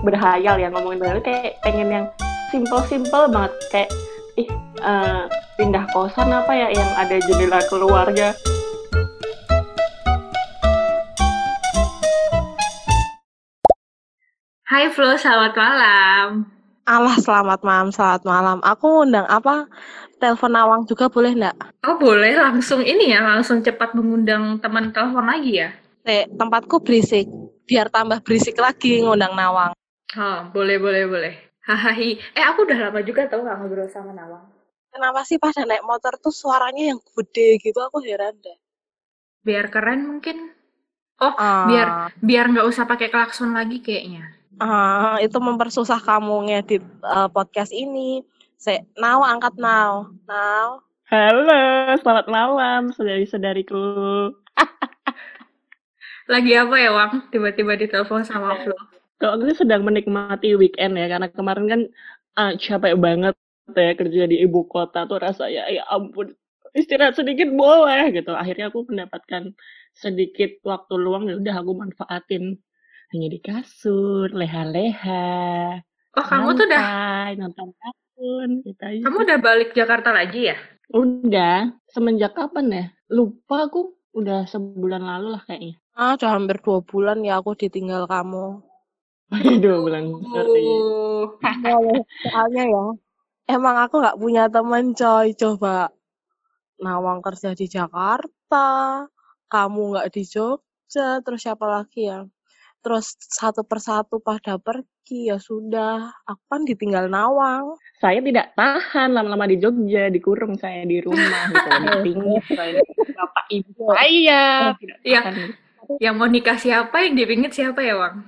berhayal ya ngomongin berhayal kayak pengen yang simple-simple banget kayak ih uh, pindah kosan apa ya yang ada jendela keluarga Hai Flo, selamat malam. Allah, selamat malam, selamat malam. Aku undang apa? Telepon Nawang juga boleh nggak? Oh boleh, langsung ini ya, langsung cepat mengundang teman telepon lagi ya? Eh, tempatku berisik, biar tambah berisik lagi ngundang Nawang. Oh, boleh, boleh, boleh. Hahaha. Eh, aku udah lama juga tau gak ngobrol sama Nawang. Kenapa sih pada naik motor tuh suaranya yang gede gitu? Aku heran deh. Biar keren mungkin. Oh, uh. biar biar nggak usah pakai klakson lagi kayaknya. Uh, itu mempersusah kamu ngedit uh, podcast ini. Saya now angkat now. Now. Halo, selamat malam saudari-saudariku. Lagi apa ya, Wang? Tiba-tiba ditelepon sama Flo. Kalau aku sedang menikmati weekend ya, karena kemarin kan uh, capek banget ya kerja di ibu kota tuh rasanya ya ampun istirahat sedikit boleh gitu. Akhirnya aku mendapatkan sedikit waktu luang ya udah aku manfaatin hanya di kasur, leha-leha. Oh, kamu tuh udah nonton kartun, gitu aja. Kamu udah balik Jakarta lagi ya? Udah. Semenjak kapan ya? Lupa aku. Udah sebulan lalu lah kayaknya. Ah, udah hampir dua bulan ya aku ditinggal kamu. Dua bulan, sorry. Soalnya ya, emang aku nggak punya teman coy. Coba Nawang kerja di Jakarta, kamu nggak di Jogja, terus siapa lagi ya? terus satu persatu pada pergi ya sudah. Aku kan ditinggal nawang. Saya tidak tahan lama-lama di Jogja dikurung saya di rumah gitu dipingit saya bapak ibu saya tidak ya, yang mau nikah siapa yang dipingit siapa ya Wang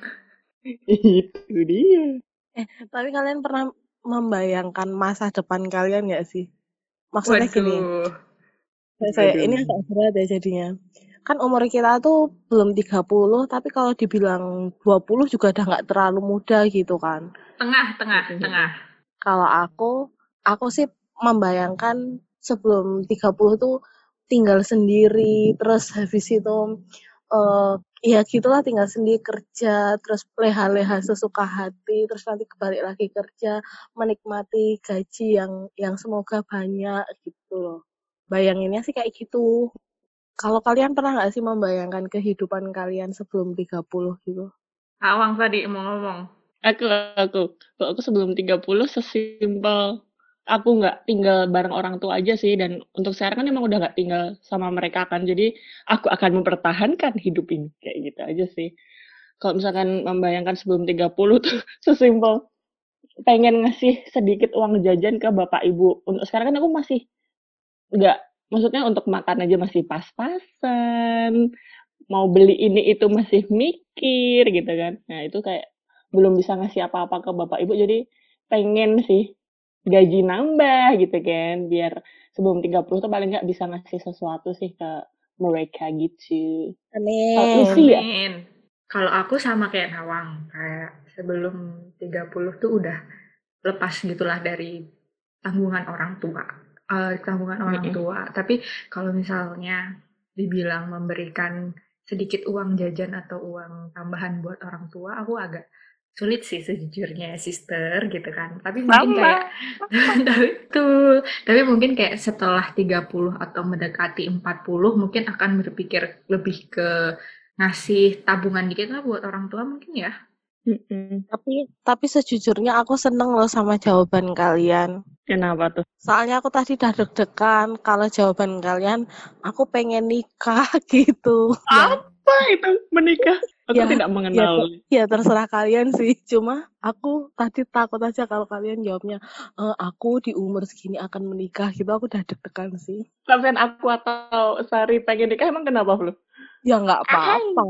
itu dia. Eh tapi kalian pernah membayangkan masa depan kalian nggak sih? Maksudnya Waduh. gini saya, saya ini agak berat ya jadinya. Kan umur kita tuh belum 30 tapi kalau dibilang 20 juga udah nggak terlalu muda gitu kan. Tengah tengah gitu. tengah. Kalau aku aku sih membayangkan sebelum 30 tuh tinggal sendiri terus habis itu uh, ya gitulah tinggal sendiri kerja terus leha-leha sesuka hati terus nanti kembali lagi kerja menikmati gaji yang yang semoga banyak gitu loh bayanginnya sih kayak gitu kalau kalian pernah nggak sih membayangkan kehidupan kalian sebelum 30 gitu? Awang tadi mau ngomong. Aku, aku. Kalau aku sebelum 30 sesimpel aku nggak tinggal bareng orang tua aja sih dan untuk sekarang kan emang udah nggak tinggal sama mereka kan. Jadi aku akan mempertahankan hidup ini kayak gitu aja sih. Kalau misalkan membayangkan sebelum 30 tuh sesimpel pengen ngasih sedikit uang jajan ke bapak ibu. Untuk sekarang kan aku masih nggak maksudnya untuk makan aja masih pas-pasan mau beli ini itu masih mikir gitu kan. Nah itu kayak belum bisa ngasih apa-apa ke bapak ibu jadi pengen sih gaji nambah gitu kan biar sebelum 30 tuh paling nggak bisa ngasih sesuatu sih ke mereka gitu amin oh, ya? kalau aku sama kayak Nawang kayak sebelum 30 tuh udah lepas gitulah dari tanggungan orang tua uh, tanggungan orang mm-hmm. tua. Tapi kalau misalnya dibilang memberikan sedikit uang jajan atau uang tambahan buat orang tua, aku agak sulit sih sejujurnya sister gitu kan. Tapi mungkin Mama. kayak tapi itu, tapi mungkin kayak setelah 30 atau mendekati 40 mungkin akan berpikir lebih ke ngasih tabungan dikit lah buat orang tua mungkin ya. Mm-mm. Tapi tapi sejujurnya aku seneng loh sama jawaban kalian. Kenapa tuh? Soalnya aku tadi udah deg-degan kalau jawaban kalian aku pengen nikah gitu. Apa itu menikah? Aku ya, tidak mengenal. Ya, ya terserah kalian sih. Cuma aku tadi takut aja kalau kalian jawabnya e, aku di umur segini akan menikah gitu. Aku udah deg-degan sih. Sampai aku atau Sari pengen nikah emang kenapa belum? Ya nggak apa-apa.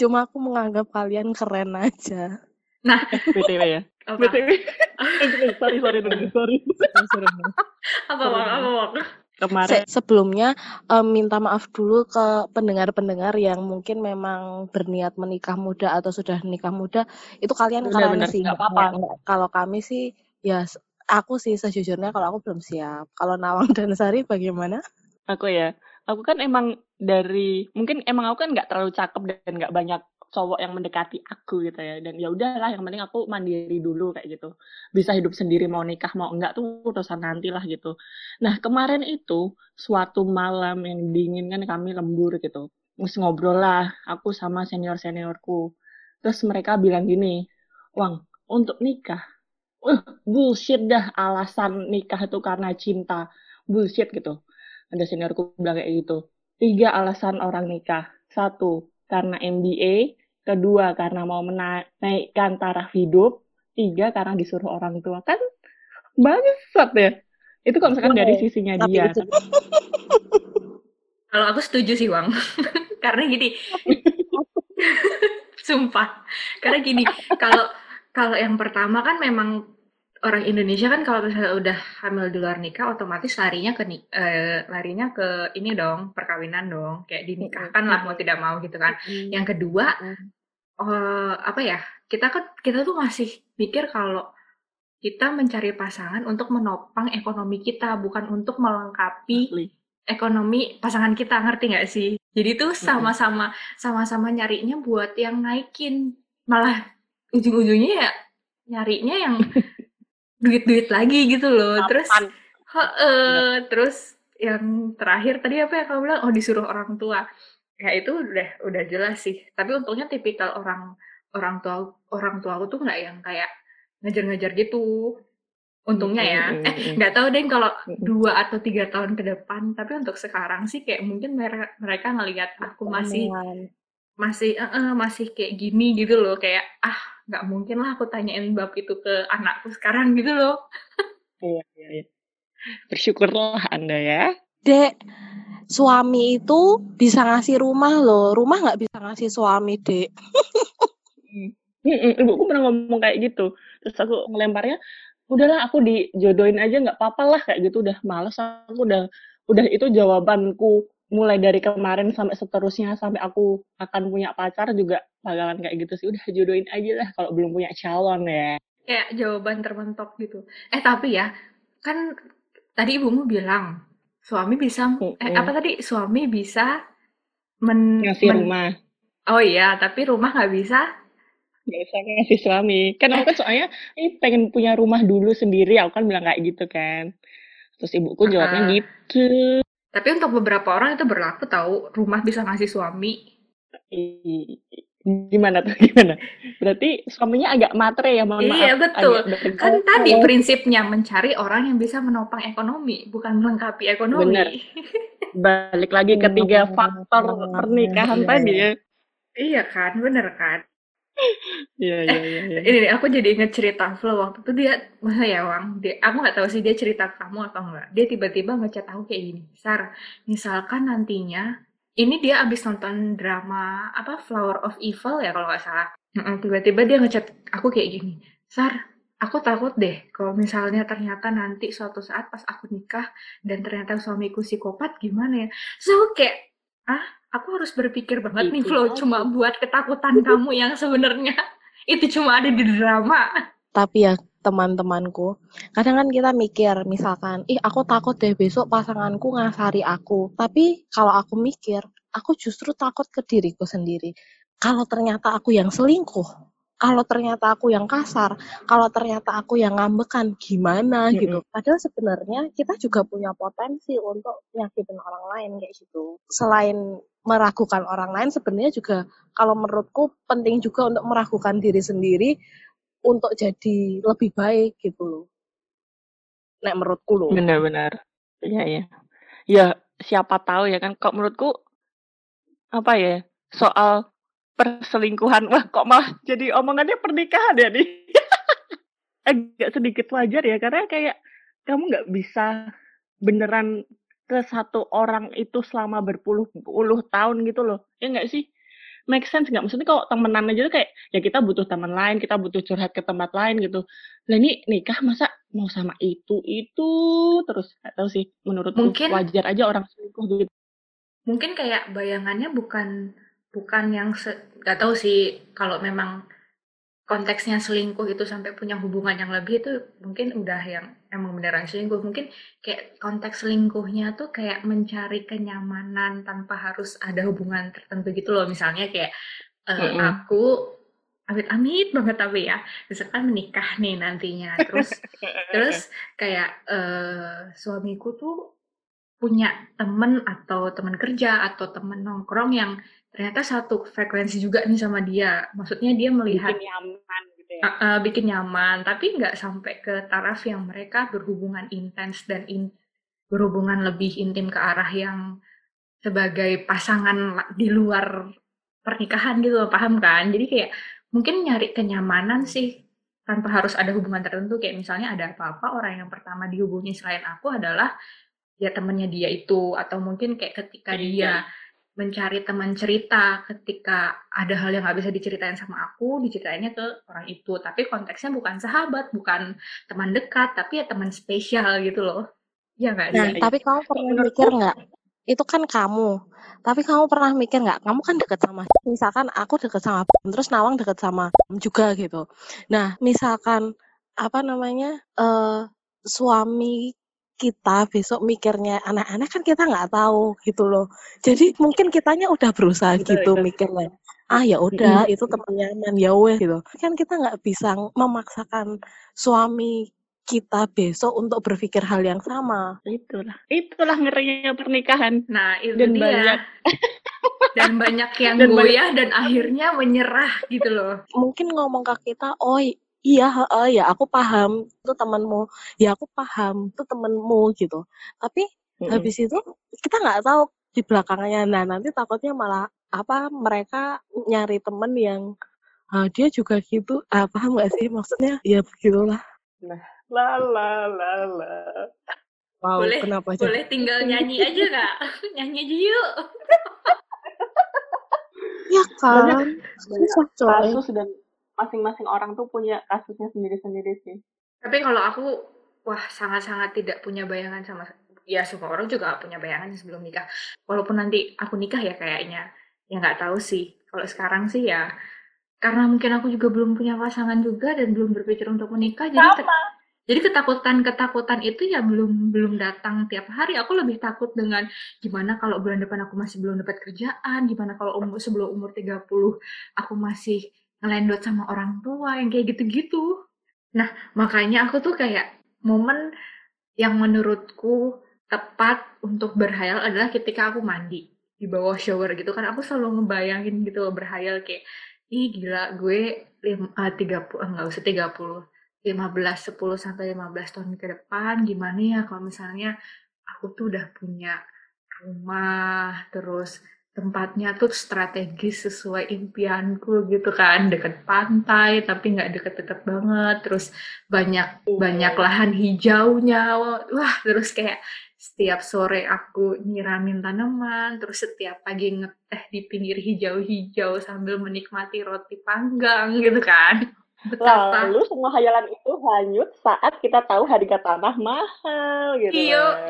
Cuma aku menganggap kalian keren aja. Nah, BTW ya. BTW. sorry, sorry, sorry. Apa, apa, apa, kemarin. Se sebelumnya um, minta maaf dulu ke pendengar-pendengar yang mungkin memang berniat menikah muda atau sudah nikah muda. Itu kalian benar, kalian sih nggak apa-apa. kalau kami sih ya aku sih sejujurnya kalau aku belum siap. Kalau Nawang dan Sari bagaimana? Aku ya aku kan emang dari mungkin emang aku kan nggak terlalu cakep dan nggak banyak cowok yang mendekati aku gitu ya. Dan ya udahlah yang penting aku mandiri dulu kayak gitu. Bisa hidup sendiri mau nikah mau enggak tuh urusan nanti lah gitu. Nah kemarin itu suatu malam yang dingin kan kami lembur gitu. Terus ngobrol lah aku sama senior seniorku terus mereka bilang gini Wang untuk nikah uh bullshit dah alasan nikah itu karena cinta. Bullshit gitu. Ada seniorku bilang kayak gitu. Tiga alasan orang nikah. Satu karena MBA, kedua karena mau menaikkan taraf hidup, tiga karena disuruh orang tua kan bangsat ya. Itu kalau misalkan dari sisinya dia. Kalau aku setuju sih, Wang. karena gini. Sumpah. Karena gini, kalau kalau yang pertama kan memang orang Indonesia kan kalau misalnya udah hamil di luar nikah otomatis larinya ke uh, larinya ke ini dong perkawinan dong kayak dinikahkan lah mau tidak mau gitu kan. Yang kedua uh, apa ya kita kan kita tuh masih pikir kalau kita mencari pasangan untuk menopang ekonomi kita bukan untuk melengkapi ekonomi pasangan kita ngerti nggak sih? Jadi tuh sama-sama sama-sama nyarinya buat yang naikin. Malah ujung-ujungnya ya nyarinya yang duit-duit lagi gitu loh. Terus he, uh, terus yang terakhir tadi apa ya kamu bilang oh disuruh orang tua. Ya itu udah udah jelas sih. Tapi untungnya tipikal orang orang tua orang tua aku tuh nggak yang kayak ngejar-ngejar gitu. Untungnya ya. Eh nggak tahu deh kalau dua atau tiga tahun ke depan. Tapi untuk sekarang sih kayak mungkin mereka mereka ngelihat aku masih masih uh, uh, masih kayak gini gitu loh kayak ah nggak mungkin lah aku tanyain bab itu ke anakku sekarang gitu loh. Iya, iya, iya. Bersyukurlah Anda ya. Dek, suami itu bisa ngasih rumah loh. Rumah nggak bisa ngasih suami, Dek. hmm, ibuku pernah ngomong kayak gitu. Terus aku ngelemparnya, udahlah aku dijodohin aja nggak apa-apa lah kayak gitu. Udah males aku udah udah itu jawabanku mulai dari kemarin sampai seterusnya sampai aku akan punya pacar juga bakalan kayak gitu sih. Udah jodohin aja lah kalau belum punya calon ya. Kayak jawaban termentok gitu. Eh tapi ya kan tadi ibumu bilang suami bisa mm -hmm. eh apa tadi? Suami bisa men ngasih men, rumah. Oh iya tapi rumah nggak bisa? Nggak bisa ngasih suami. Kan aku kan soalnya ini pengen punya rumah dulu sendiri. Aku kan bilang kayak gitu kan. Terus ibuku jawabnya uh, gitu. Tapi untuk beberapa orang itu berlaku tahu rumah bisa ngasih suami. Gimana tuh gimana? Berarti suaminya agak matre ya, mohon Iya maaf, betul. Kan tadi prinsipnya mencari orang yang bisa menopang ekonomi, bukan melengkapi ekonomi. Benar. Balik lagi ketiga faktor pernikahan iya, tadi ya. Iya kan, bener kan. Iya, iya, iya. iya. Ini nih, aku jadi inget cerita Flo waktu itu dia, masa ya Wang, dia, aku nggak tahu sih dia cerita ke kamu atau enggak. Dia tiba-tiba ngechat aku kayak gini, Sar, misalkan nantinya, ini dia abis nonton drama, apa, Flower of Evil ya kalau nggak salah. Tiba-tiba dia ngechat aku kayak gini, Sar, aku takut deh kalau misalnya ternyata nanti suatu saat pas aku nikah dan ternyata suamiku psikopat gimana ya. So kayak, ah aku harus berpikir banget itu nih Flo cuma buat ketakutan kamu yang sebenarnya itu cuma ada di drama tapi ya teman-temanku kadang kan kita mikir misalkan ih aku takut deh besok pasanganku ngasari aku tapi kalau aku mikir aku justru takut ke diriku sendiri kalau ternyata aku yang selingkuh kalau ternyata aku yang kasar, kalau ternyata aku yang ngambekan, gimana mm-hmm. gitu. Padahal sebenarnya kita juga punya potensi untuk nyakitin orang lain kayak gitu. Selain meragukan orang lain, sebenarnya juga kalau menurutku penting juga untuk meragukan diri sendiri untuk jadi lebih baik gitu loh. Nek menurutku loh. Benar-benar. Iya ya. Ya siapa tahu ya kan. Kok menurutku apa ya soal perselingkuhan. Wah, kok malah jadi omongannya pernikahan ya nih. Agak sedikit wajar ya, karena kayak kamu nggak bisa beneran ke satu orang itu selama berpuluh-puluh tahun gitu loh. Ya nggak sih? Make sense nggak? Maksudnya kalau temenan aja tuh kayak, ya kita butuh teman lain, kita butuh curhat ke tempat lain gitu. Nah ini nikah masa mau sama itu, itu terus. Gak tahu sih, menurut mungkin, wajar aja orang selingkuh gitu. Mungkin kayak bayangannya bukan bukan yang nggak tahu sih kalau memang konteksnya selingkuh itu sampai punya hubungan yang lebih itu mungkin udah yang emang beneran selingkuh. Mungkin kayak konteks selingkuhnya tuh kayak mencari kenyamanan tanpa harus ada hubungan tertentu gitu loh. Misalnya kayak uh, mm -hmm. aku amit-amit banget tapi ya misalkan menikah nih nantinya. Terus terus kayak uh, suamiku tuh punya temen atau teman kerja atau temen nongkrong yang ternyata satu frekuensi juga nih sama dia. Maksudnya dia melihat bikin nyaman gitu ya? Uh, uh, bikin nyaman. Tapi nggak sampai ke taraf yang mereka berhubungan intens dan in, berhubungan lebih intim ke arah yang sebagai pasangan di luar pernikahan gitu paham kan? Jadi kayak mungkin nyari kenyamanan sih tanpa harus ada hubungan tertentu. Kayak misalnya ada apa-apa orang yang pertama dihubungi selain aku adalah ya temennya dia itu. Atau mungkin kayak ketika iya. dia mencari teman cerita ketika ada hal yang nggak bisa diceritain sama aku diceritainnya ke orang itu. Tapi konteksnya bukan sahabat bukan teman dekat tapi ya teman spesial gitu loh. Ya nggak nah, tapi kamu pernah mikir nggak? Itu kan kamu. Tapi kamu pernah mikir nggak? Kamu kan deket sama misalkan aku deket sama terus Nawang deket sama juga gitu. Nah misalkan apa namanya uh, suami kita besok mikirnya anak-anak kan kita nggak tahu gitu loh jadi mungkin kitanya udah berusaha betul, gitu betul. mikirnya ah ya udah hmm. itu teman nyaman ya wes gitu kan kita nggak bisa memaksakan suami kita besok untuk berpikir hal yang sama. Itulah, itulah ngerinya pernikahan. Nah, itu dan dia. Banyak. dan banyak yang dan goyah banyak. dan akhirnya menyerah gitu loh. Mungkin ngomong ke kita, oh iya, uh, ya aku paham itu temanmu, ya aku paham itu temanmu gitu. Tapi mm-hmm. habis itu kita nggak tahu di belakangnya. Nah nanti takutnya malah apa mereka nyari temen yang uh, dia juga gitu. Uh, paham gak sih maksudnya? Ya begitulah. Nah La la la la. Wow, boleh, kenapa aja? Boleh tinggal nyanyi aja gak? nyanyi aja yuk. ya kan. Susah coy. Kasus dan masing-masing orang tuh punya kasusnya sendiri-sendiri sih. Tapi kalau aku, wah sangat-sangat tidak punya bayangan sama ya semua orang juga punya bayangan sebelum nikah. Walaupun nanti aku nikah ya kayaknya, ya nggak tahu sih. Kalau sekarang sih ya karena mungkin aku juga belum punya pasangan juga dan belum berpikir untuk menikah, jadi jadi ketakutan-ketakutan itu ya belum belum datang tiap hari. Aku lebih takut dengan gimana kalau bulan depan aku masih belum dapat kerjaan, gimana kalau umur sebelum umur 30 aku masih ngelendot sama orang tua yang kayak gitu-gitu. Nah, makanya aku tuh kayak momen yang menurutku tepat untuk berhayal adalah ketika aku mandi di bawah shower gitu kan aku selalu ngebayangin gitu berhayal kayak ih gila gue lima, uh, 30 enggak usah 30 15 10 sampai 15 tahun ke depan gimana ya kalau misalnya aku tuh udah punya rumah terus tempatnya tuh strategis sesuai impianku gitu kan deket pantai tapi nggak deket-deket banget terus banyak oh. banyak lahan hijaunya wah terus kayak setiap sore aku nyiramin tanaman terus setiap pagi ngeteh di pinggir hijau-hijau sambil menikmati roti panggang gitu kan Betapa? Lalu semua hayalan itu hanyut saat kita tahu harga tanah mahal gitu. Iyo,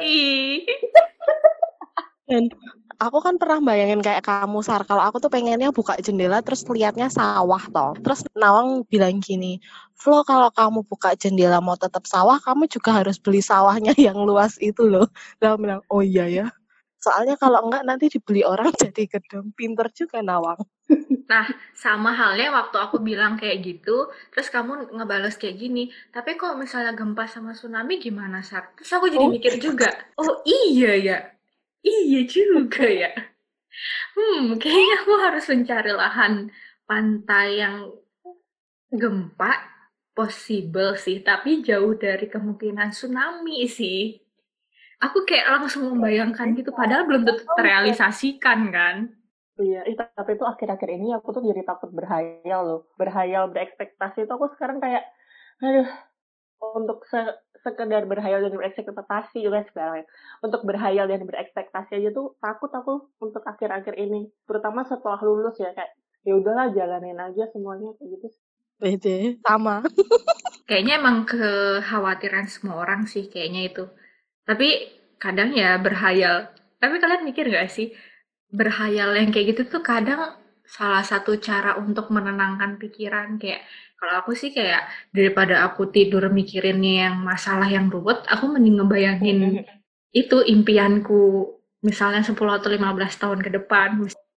Dan aku kan pernah bayangin kayak kamu Sar, kalau aku tuh pengennya buka jendela terus liatnya sawah toh. Terus Nawang bilang gini, Flo kalau kamu buka jendela mau tetap sawah, kamu juga harus beli sawahnya yang luas itu loh. Dan bilang, oh iya ya. Soalnya kalau enggak nanti dibeli orang jadi gedung. Pinter juga Nawang. Nah, sama halnya waktu aku bilang kayak gitu, terus kamu ngebales kayak gini, tapi kok misalnya gempa sama tsunami gimana, Sar? Terus aku jadi oh. mikir juga, oh iya ya, iya juga ya. Hmm, kayaknya aku harus mencari lahan pantai yang gempa possible sih, tapi jauh dari kemungkinan tsunami sih. Aku kayak langsung membayangkan gitu, padahal belum tentu terrealisasikan kan. Iya, tapi itu akhir-akhir ini aku tuh jadi takut berhayal loh. Berhayal, berekspektasi itu aku sekarang kayak, aduh, untuk se sekedar berhayal dan berekspektasi juga sebenarnya. Untuk berhayal dan berekspektasi aja tuh takut aku untuk akhir-akhir ini. Terutama setelah lulus ya, kayak ya udahlah jalanin aja semuanya kayak gitu. Bede, sama. kayaknya emang kekhawatiran semua orang sih kayaknya itu. Tapi kadang ya berhayal. Tapi kalian mikir gak sih, berhayal yang kayak gitu tuh kadang salah satu cara untuk menenangkan pikiran. Kayak kalau aku sih kayak daripada aku tidur mikirin yang masalah yang ruwet aku mending ngebayangin itu impianku misalnya 10 atau 15 tahun ke depan.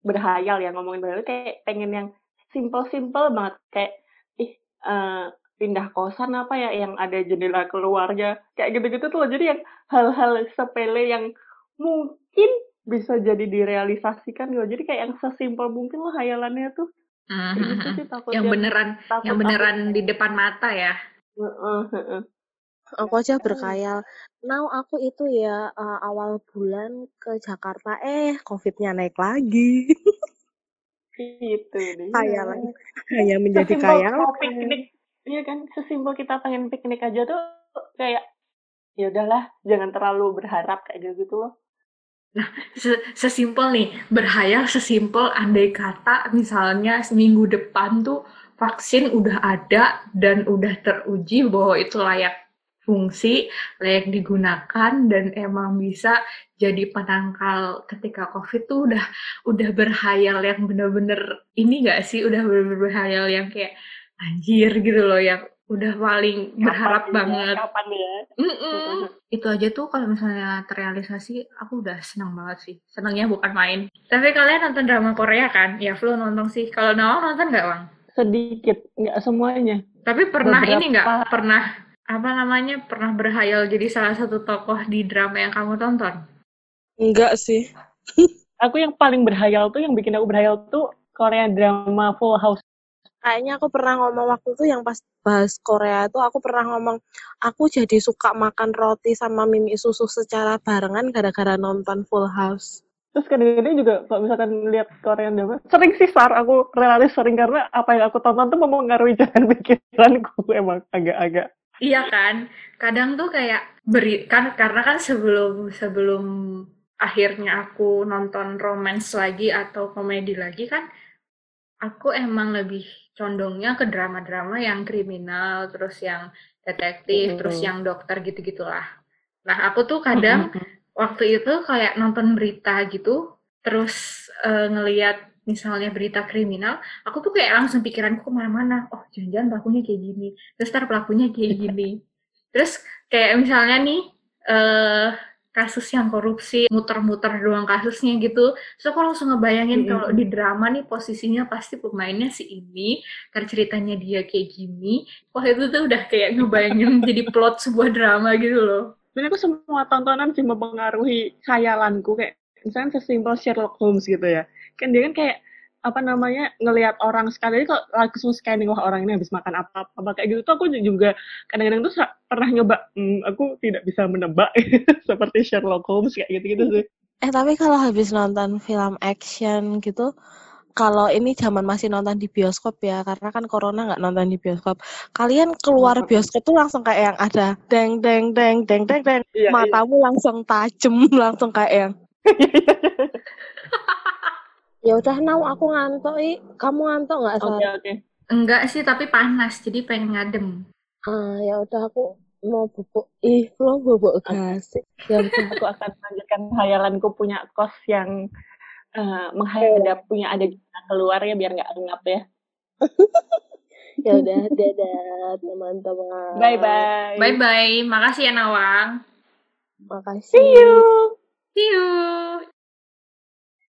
Berhayal ya ngomongin berhayal kayak pengen yang simple-simple banget. Kayak ih uh, pindah kosan apa ya yang ada jendela keluarnya kayak gitu-gitu tuh jadi yang hal-hal sepele yang mungkin bisa jadi direalisasikan gitu. Jadi kayak yang sesimpel mungkin lah hayalannya tuh. Uh, gitu sih, yang beneran takut yang beneran aku, di depan mata ya. Uh, uh, uh, aku aja berkayal now aku itu ya uh, awal bulan ke Jakarta eh covidnya naik lagi. Itu kayak hanya menjadi kaya piknik iya kan? Sesimpel kita pengen piknik aja tuh kayak ya udahlah jangan terlalu berharap kayak gitu, -gitu loh Nah, sesimpel nih, berhayal sesimpel andai kata misalnya seminggu depan tuh vaksin udah ada dan udah teruji bahwa itu layak fungsi, layak digunakan dan emang bisa jadi penangkal ketika COVID tuh udah udah berhayal yang bener-bener ini gak sih? Udah bener-bener berhayal yang kayak anjir gitu loh yang udah paling kapan berharap ya, banget. Kapan ya? Mm -mm. Itu aja tuh kalau misalnya terrealisasi, aku udah senang banget sih. Senangnya bukan main. Tapi kalian nonton drama Korea kan? Ya, Flo nonton sih. Kalau Nawang nonton nggak, Wang? Sedikit, nggak semuanya. Tapi pernah Beberapa... ini nggak? Pernah apa namanya? Pernah berhayal jadi salah satu tokoh di drama yang kamu tonton? Enggak sih. aku yang paling berhayal tuh, yang bikin aku berhayal tuh Korea drama Full House kayaknya aku pernah ngomong waktu itu yang pas bahas Korea itu aku pernah ngomong aku jadi suka makan roti sama mimi susu secara barengan gara-gara nonton Full House. Terus kadang-kadang juga kalau misalkan lihat Korean drama, sering sih Sar, aku relatif sering karena apa yang aku tonton tuh mempengaruhi jalan pikiranku emang agak-agak. Iya kan, kadang tuh kayak beri kan karena kan sebelum sebelum akhirnya aku nonton romance lagi atau komedi lagi kan, aku emang lebih condongnya ke drama-drama yang kriminal, terus yang detektif, mm terus yang dokter gitu-gitulah. Nah, aku tuh kadang mm waktu itu kayak nonton berita gitu, terus uh, ngeliat misalnya berita kriminal, aku tuh kayak langsung pikiranku ke mana-mana. Oh, jangan-jangan pelakunya kayak gini. Terus ntar pelakunya kayak gini. terus kayak misalnya nih, uh, kasus yang korupsi muter-muter doang kasusnya gitu. So aku langsung ngebayangin mm-hmm. kalau di drama nih posisinya pasti pemainnya si ini ceritanya dia kayak gini. Wah itu tuh udah kayak ngebayangin jadi plot sebuah drama gitu loh. Dan aku semua tontonan sih mempengaruhi khayalanku. Kayak misalnya sesimpel Sherlock Holmes gitu ya. Kan dia kan kayak apa namanya ngelihat orang sekali kok langsung scanning wah orang ini habis makan apa apa kayak gitu tuh aku juga kadang-kadang tuh pernah nyoba hmm, aku tidak bisa menebak seperti Sherlock Holmes kayak gitu gitu sih eh tapi kalau habis nonton film action gitu kalau ini zaman masih nonton di bioskop ya karena kan corona nggak nonton di bioskop kalian keluar bioskop tuh langsung kayak yang ada deng deng deng deng deng deng iya, iya. matamu iya. langsung tajem langsung kayak yang Ya udah nau aku ngantuk i. Kamu ngantuk nggak Oke okay, oke. Okay. Enggak sih tapi panas jadi pengen ngadem. Ah ya udah aku mau bubuk ih belum bubuk gas. Ya udah aku akan melanjutkan hayalanku punya kos yang uh, menghadap punya ada keluar ya biar nggak ngap ya. ya udah dadah teman-teman. Bye bye. Bye bye. Makasih ya Nawang. Makasih. See you. See you.